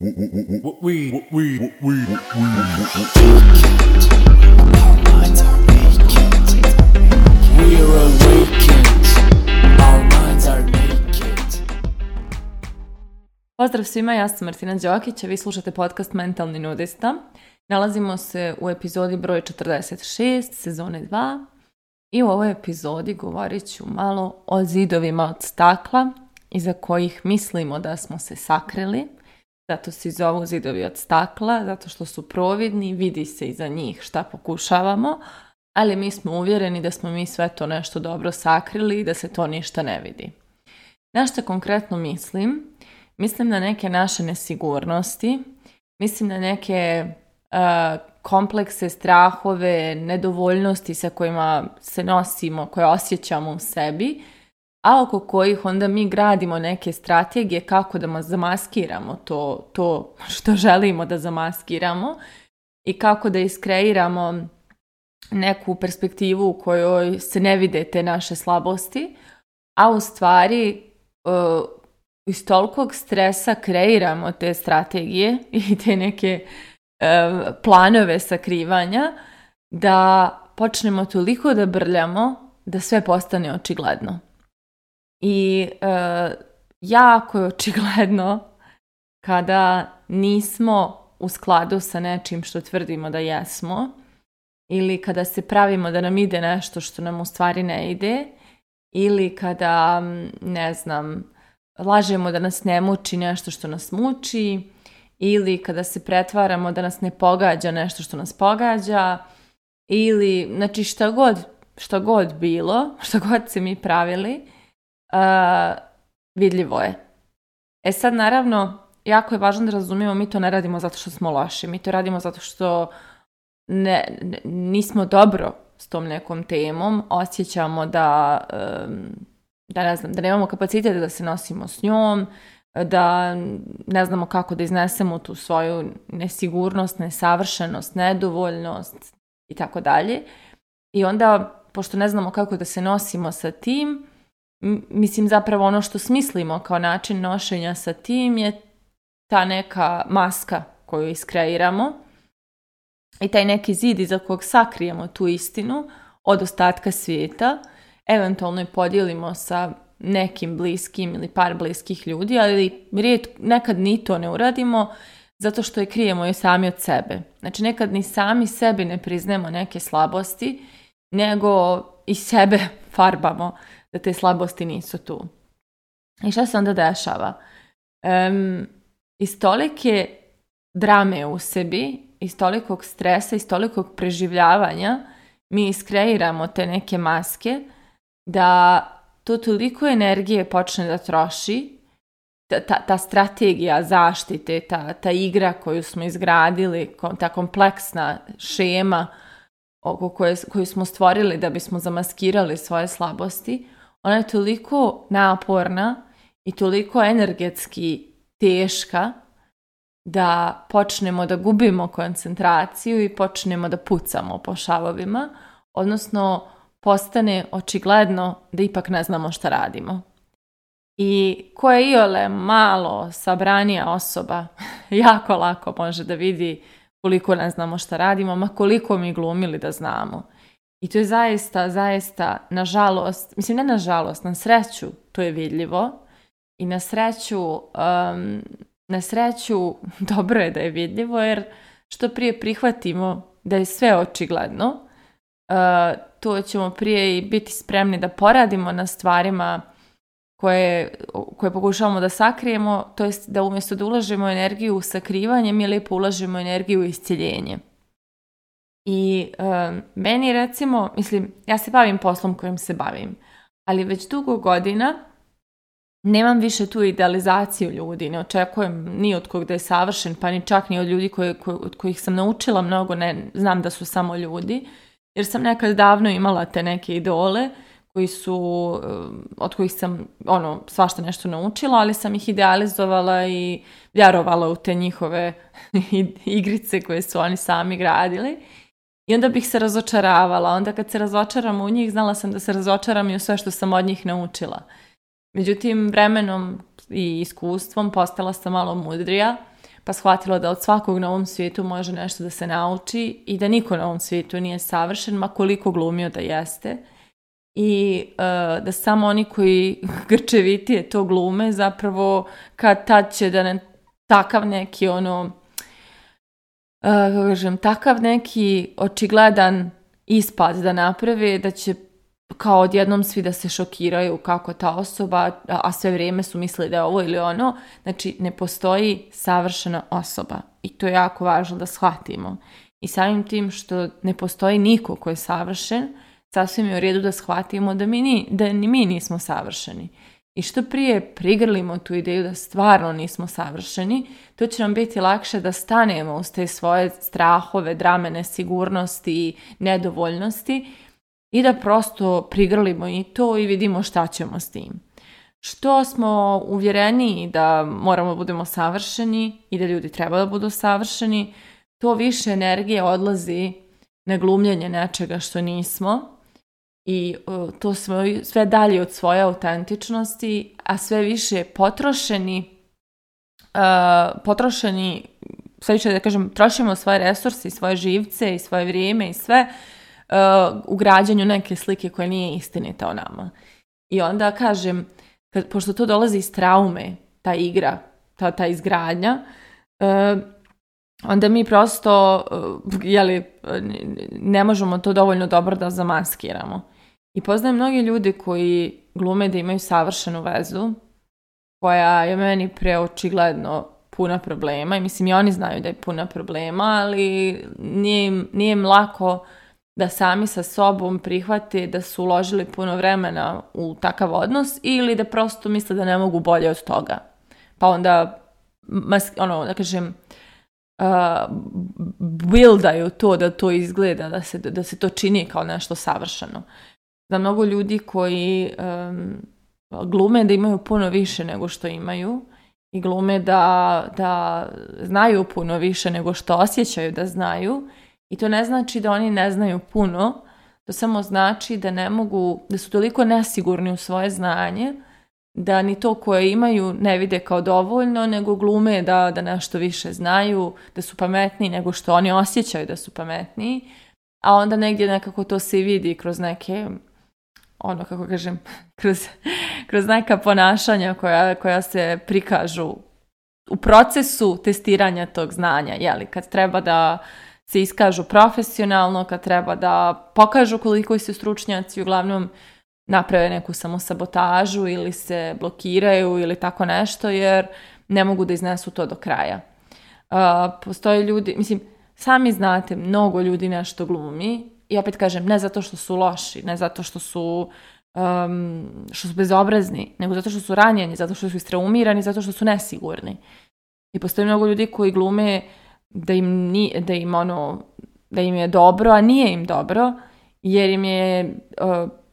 Pozdrav svima, ja sam Martina Đokić, a vi slušate podcast Mentalni nudista. Nalazimo se u epizodi broj 46, sezone 2. I u ovoj epizodi govorit ću malo o zidovima od stakla, iza kojih mislimo da smo se sakrili zato se zovu zidovi od stakla, zato što su providni, vidi se iza njih šta pokušavamo, ali mi smo uvjereni da smo mi sve to nešto dobro sakrili i da se to ništa ne vidi. Na što konkretno mislim? Mislim na neke naše nesigurnosti, mislim na neke uh, komplekse, strahove, nedovoljnosti sa kojima se nosimo, koje osjećamo u sebi, a oko kojih onda mi gradimo neke strategije kako da zamaskiramo to, to što želimo da zamaskiramo i kako da iskreiramo neku perspektivu u kojoj se ne vide te naše slabosti, a u stvari e, iz tolikog stresa kreiramo te strategije i te neke e, planove sakrivanja da počnemo toliko da brljamo da sve postane očigledno. I e, jako je očigledno kada nismo u skladu sa nečim što tvrdimo da jesmo ili kada se pravimo da nam ide nešto što nam u stvari ne ide ili kada, ne znam, lažemo da nas ne muči nešto što nas muči ili kada se pretvaramo da nas ne pogađa nešto što nas pogađa ili, znači šta god, šta god bilo, šta god se mi pravili, vidljivo je. E sad naravno, jako je važno da razumijemo, mi to ne radimo zato što smo loši, mi to radimo zato što ne, nismo dobro s tom nekom temom, osjećamo da, da ne znam, da nemamo kapacitet da se nosimo s njom, da ne znamo kako da iznesemo tu svoju nesigurnost, nesavršenost, nedovoljnost i tako dalje. I onda, pošto ne znamo kako da se nosimo sa tim, mislim zapravo ono što smislimo kao način nošenja sa tim je ta neka maska koju iskreiramo i taj neki zid iza kojeg sakrijemo tu istinu od ostatka svijeta, eventualno je podijelimo sa nekim bliskim ili par bliskih ljudi, ali nekad ni to ne uradimo zato što je krijemo i sami od sebe. Znači nekad ni sami sebi ne priznemo neke slabosti, nego i sebe farbamo, da te slabosti nisu tu. I šta se onda dešava? Um, iz tolike drame u sebi, iz tolikog stresa, iz tolikog preživljavanja, mi iskreiramo te neke maske da to toliko energije počne da troši, ta, ta, strategija zaštite, ta, ta igra koju smo izgradili, ta kompleksna šema oko koje, koju smo stvorili da bismo zamaskirali svoje slabosti, ona je toliko naporna i toliko energetski teška da počnemo da gubimo koncentraciju i počnemo da pucamo po šavovima, odnosno postane očigledno da ipak ne znamo šta radimo. I ko je iole malo sabranija osoba jako lako može da vidi koliko ne znamo šta radimo, ma koliko mi glumili da znamo. I to je zaista, zaista, nažalost, mislim ne nažalost, na sreću to je vidljivo i na sreću, na sreću dobro je da je vidljivo jer što prije prihvatimo da je sve očigledno, uh, to ćemo prije i biti spremni da poradimo na stvarima koje, koje pokušavamo da sakrijemo, to jest da umjesto da ulažemo energiju u sakrivanje, mi lijepo ulažemo energiju u iscjeljenje. I e, meni recimo, mislim, ja se bavim poslom kojim se bavim, ali već dugo godina nemam više tu idealizaciju ljudi, ne očekujem ni od kog da je savršen, pa ni čak ni od ljudi koje, od kojih sam naučila mnogo, ne znam da su samo ljudi, jer sam nekad davno imala te neke idole, koji su, od kojih sam ono, svašta nešto naučila, ali sam ih idealizovala i vjerovala u te njihove igrice koje su oni sami gradili. I onda bih se razočaravala. Onda kad se razočaram u njih, znala sam da se razočaram i u sve što sam od njih naučila. Međutim, vremenom i iskustvom postala sam malo mudrija, pa shvatila da od svakog na ovom svijetu može nešto da se nauči i da niko na ovom svijetu nije savršen, ma koliko glumio da jeste i e, da samo oni koji grčevitije to glume zapravo kad tad će da ne takav neki ono uh, kažem, takav neki očigledan ispad da naprave, da će kao odjednom svi da se šokiraju kako ta osoba, a sve vrijeme su mislili da je ovo ili ono, znači ne postoji savršena osoba i to je jako važno da shvatimo. I samim tim što ne postoji niko koji je savršen, sasvim je u redu da shvatimo da, mi ni, da ni mi nismo savršeni. I što prije prigrlimo tu ideju da stvarno nismo savršeni, to će nam biti lakše da stanemo uz te svoje strahove, drame, nesigurnosti i nedovoljnosti i da prosto prigrlimo i to i vidimo šta ćemo s tim. Što smo uvjereniji da moramo budemo savršeni i da ljudi treba da budu savršeni, to više energije odlazi na glumljenje nečega što nismo i to sve dalje od svoje autentičnosti, a sve više potrošeni, uh, potrošeni, sve više da kažem, trošimo svoje resurse i svoje živce i svoje vrijeme i sve uh, u građanju neke slike koja nije istinita o nama. I onda kažem, pošto to dolazi iz traume, ta igra, ta, ta izgradnja, onda mi prosto jeli, ne možemo to dovoljno dobro da zamaskiramo. I poznajem mnogi ljudi koji glume da imaju savršenu vezu, koja je meni preočigledno puna problema i mislim i oni znaju da je puna problema, ali nije im, nije im lako da sami sa sobom prihvate da su uložili puno vremena u takav odnos ili da prosto misle da ne mogu bolje od toga. Pa onda, ono, da kažem, uh, buildaju to da to izgleda, da se, da se to čini kao nešto savršeno za mnogo ljudi koji glume da imaju puno više nego što imaju i glume da, da znaju puno više nego što osjećaju da znaju i to ne znači da oni ne znaju puno, to samo znači da ne mogu, da su toliko nesigurni u svoje znanje da ni to koje imaju ne vide kao dovoljno, nego glume da, da nešto više znaju, da su pametniji nego što oni osjećaju da su pametniji, a onda negdje nekako to se i vidi kroz neke ono kako kažem kroz, kroz neka ponašanja koja, koja se prikažu u procesu testiranja tog znanja jeli kad treba da se iskažu profesionalno kad treba da pokažu koliko su stručnjaci uglavnom naprave neku samosabotažu ili se blokiraju ili tako nešto jer ne mogu da iznesu to do kraja uh, postoje ljudi mislim sami znate mnogo ljudi nešto glumi i opet kažem, ne zato što su loši, ne zato što su što su bezobrazni, nego zato što su ranjeni, zato što su istraumirani, zato što su nesigurni. I postoji mnogo ljudi koji glume da im, ni, da im, ono, da im je dobro, a nije im dobro, jer im je e,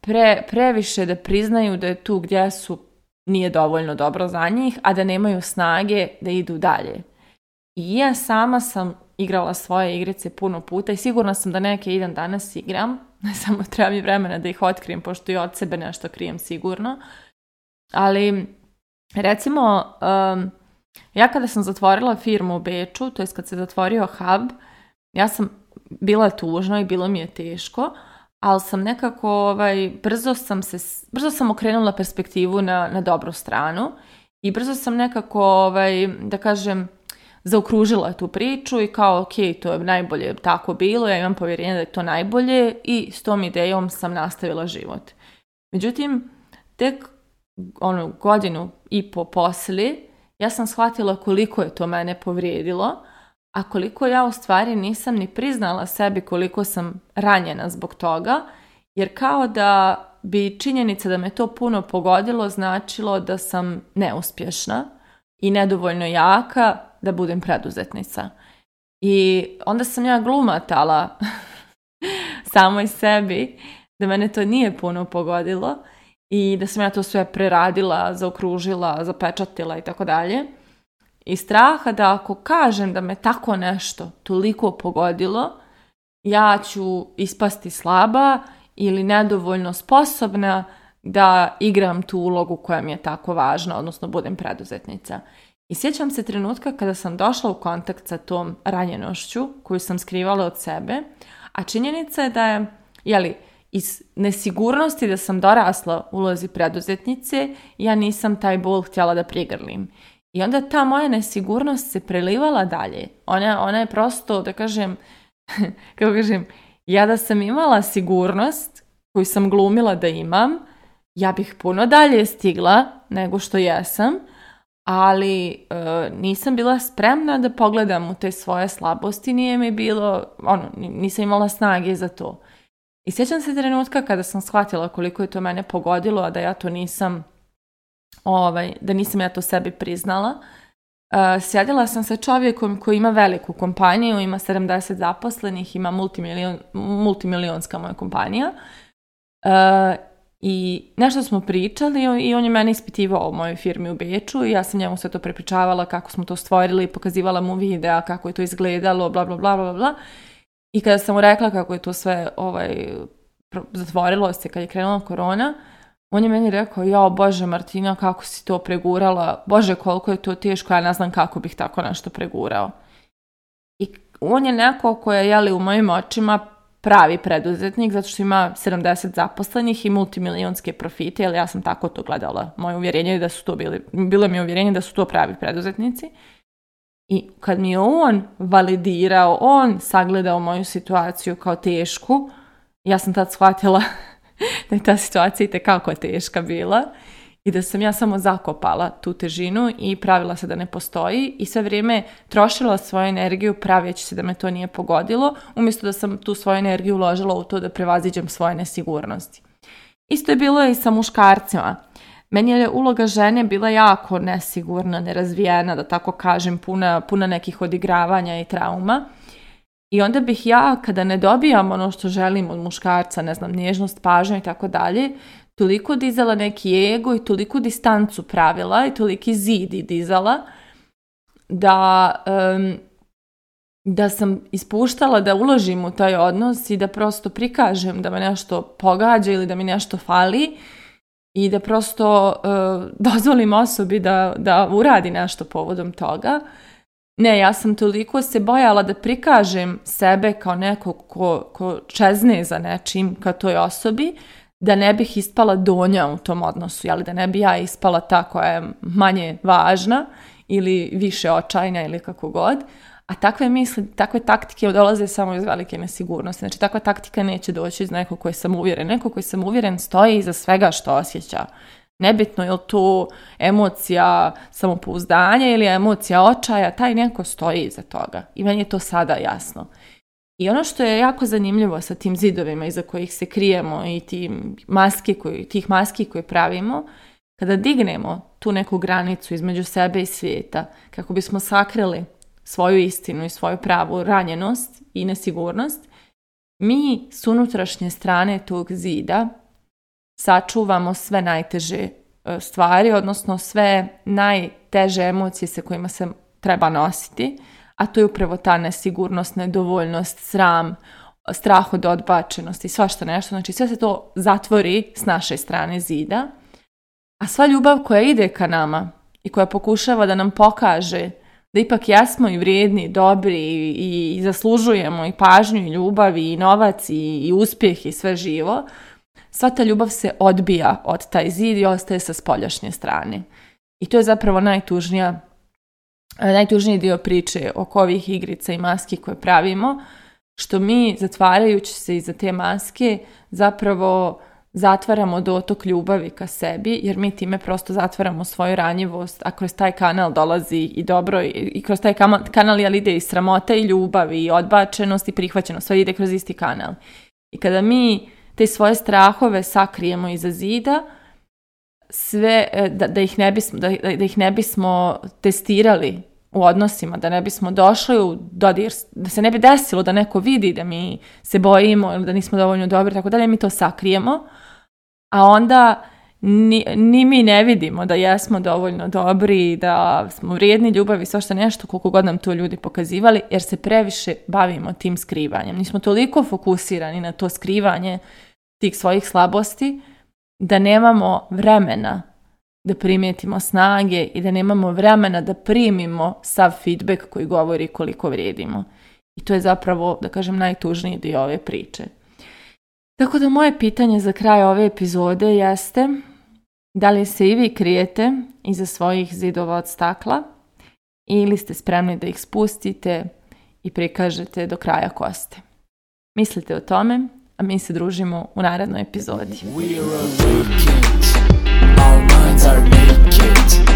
pre, previše da priznaju da je tu gdje su nije dovoljno dobro za njih, a da nemaju snage da idu dalje. I ja sama sam igrala svoje igrice puno puta i sigurna sam da neke idem danas igram, samo treba mi vremena da ih otkrijem, pošto i od sebe nešto krijem sigurno. Ali, recimo, ja kada sam zatvorila firmu u Beču, to jest kad se zatvorio hub, ja sam bila tužna i bilo mi je teško, ali sam nekako, ovaj, brzo sam se, brzo sam okrenula perspektivu na, na dobru stranu i brzo sam nekako, ovaj, da kažem, zaokružila tu priču i kao ok, to je najbolje tako bilo, ja imam povjerenje da je to najbolje i s tom idejom sam nastavila život. Međutim, tek onu godinu i po poslije ja sam shvatila koliko je to mene povrijedilo, a koliko ja u stvari nisam ni priznala sebi koliko sam ranjena zbog toga, jer kao da bi činjenica da me to puno pogodilo značilo da sam neuspješna i nedovoljno jaka da budem preduzetnica. I onda sam ja glumatala samoj sebi da mene to nije puno pogodilo i da sam ja to sve preradila, zaokružila, zapečatila i tako dalje. I straha da ako kažem da me tako nešto toliko pogodilo, ja ću ispasti slaba ili nedovoljno sposobna da igram tu ulogu koja mi je tako važna, odnosno budem preduzetnica. I sjećam se trenutka kada sam došla u kontakt sa tom ranjenošću koju sam skrivala od sebe, a činjenica je da je, jeli, iz nesigurnosti da sam dorasla ulozi preduzetnice, ja nisam taj bol htjela da prigrlim. I onda ta moja nesigurnost se prelivala dalje. Ona, ona je prosto, da kažem, kako kažem, ja da sam imala sigurnost koju sam glumila da imam, ja bih puno dalje stigla nego što jesam, ali e, nisam bila spremna da pogledam u te svoje slabosti, nije mi bilo, ono, nisam imala snage za to. I sjećam se trenutka kada sam shvatila koliko je to mene pogodilo, a da ja to nisam, ovaj, da nisam ja to sebi priznala. E, sjedila sam sa čovjekom koji ima veliku kompaniju, ima 70 zaposlenih, ima multimilion, multimilionska moja kompanija. E, i nešto smo pričali i on je mene ispitivao o mojoj firmi u Beču i ja sam njemu sve to prepričavala kako smo to stvorili, pokazivala mu videa, kako je to izgledalo, bla, bla, bla, bla, bla. I kada sam mu rekla kako je to sve ovaj, zatvorilo se kad je krenula korona, on je meni rekao, jao Bože Martina, kako si to pregurala, Bože koliko je to teško, ja ne znam kako bih tako nešto pregurao. I on je neko koja je u mojim očima pravi preduzetnik zato što ima 70 zaposlenih i multimilijonske profite, ali ja sam tako to gledala. Moje uvjerenje je da su to bili, bilo mi je uvjerenje da su to pravi preduzetnici. I kad mi je on validirao, on sagledao moju situaciju kao tešku, ja sam tad shvatila da je ta situacija itekako teška bila i da sam ja samo zakopala tu težinu i pravila se da ne postoji i sve vrijeme trošila svoju energiju pravijeći se da me to nije pogodilo, umjesto da sam tu svoju energiju uložila u to da prevaziđem svoje nesigurnosti. Isto je bilo i sa muškarcima. Meni je uloga žene bila jako nesigurna, nerazvijena, da tako kažem, puna, puna nekih odigravanja i trauma. I onda bih ja, kada ne dobijam ono što želim od muškarca, ne znam, nježnost, pažnju i tako dalje, toliko dizala neki ego i toliku distancu pravila i toliki zidi dizala da, da sam ispuštala da uložim u taj odnos i da prosto prikažem da me nešto pogađa ili da mi nešto fali i da prosto e, dozvolim osobi da, da uradi nešto povodom toga. Ne, ja sam toliko se bojala da prikažem sebe kao nekog ko, ko čezne za nečim ka toj osobi, da ne bih ispala donja u tom odnosu, ali da ne bi ja ispala ta koja je manje važna ili više očajna ili kako god, a takve misli, takve taktike dolaze samo iz velike nesigurnosti. Znači, takva taktika neće doći iz nekog koji je uvjeren Neko koji sam uvjeren stoji iza svega što osjeća. Nebitno je li to emocija samopouzdanja ili emocija očaja, taj neko stoji iza toga. I meni je to sada jasno. I ono što je jako zanimljivo sa tim zidovima iza kojih se krijemo i tim koji, tih maski koje pravimo, kada dignemo tu neku granicu između sebe i svijeta, kako bismo sakrili svoju istinu i svoju pravu ranjenost i nesigurnost, mi s unutrašnje strane tog zida sačuvamo sve najteže e, stvari, odnosno sve najteže emocije sa kojima se treba nositi – a to je upravo ta nesigurnost, nedovoljnost, sram, strah od odbačenosti, svašta nešto. Znači sve se to zatvori s naše strane zida. A sva ljubav koja ide ka nama i koja pokušava da nam pokaže da ipak jesmo i vrijedni, dobri i, zaslužujemo i pažnju i ljubav i novac i, i uspjeh i sve živo, sva ta ljubav se odbija od taj zid i ostaje sa spoljašnje strane. I to je zapravo najtužnija E, najtužniji dio priče oko ovih igrica i maski koje pravimo, što mi zatvarajući se iza te maske zapravo zatvaramo dotok ljubavi ka sebi, jer mi time prosto zatvaramo svoju ranjivost, a kroz taj kanal dolazi i dobro, i kroz taj kanal jel ide i sramota i ljubav i odbačenost i prihvaćenost, sve ide kroz isti kanal. I kada mi te svoje strahove sakrijemo iza zida, sve, e, da, da, ih ne bismo, da, da ih ne bismo testirali u odnosima, da ne bismo došli da se ne bi desilo da neko vidi da mi se bojimo ili da nismo dovoljno dobri, tako dalje, mi to sakrijemo, a onda ni, ni mi ne vidimo da jesmo dovoljno dobri, da smo vrijedni ljubavi, što nešto, koliko god nam to ljudi pokazivali, jer se previše bavimo tim skrivanjem. Nismo toliko fokusirani na to skrivanje tih svojih slabosti, da nemamo vremena da primijetimo snage i da nemamo vremena da primimo sav feedback koji govori koliko vrijedimo. I to je zapravo, da kažem, najtužniji dio ove priče. Tako da moje pitanje za kraj ove epizode jeste da li se i vi krijete iza svojih zidova od stakla ili ste spremni da ih spustite i prikažete do kraja koste. Mislite o tome a mi se družimo u narednoj epizodi. We are naked. Our minds are naked.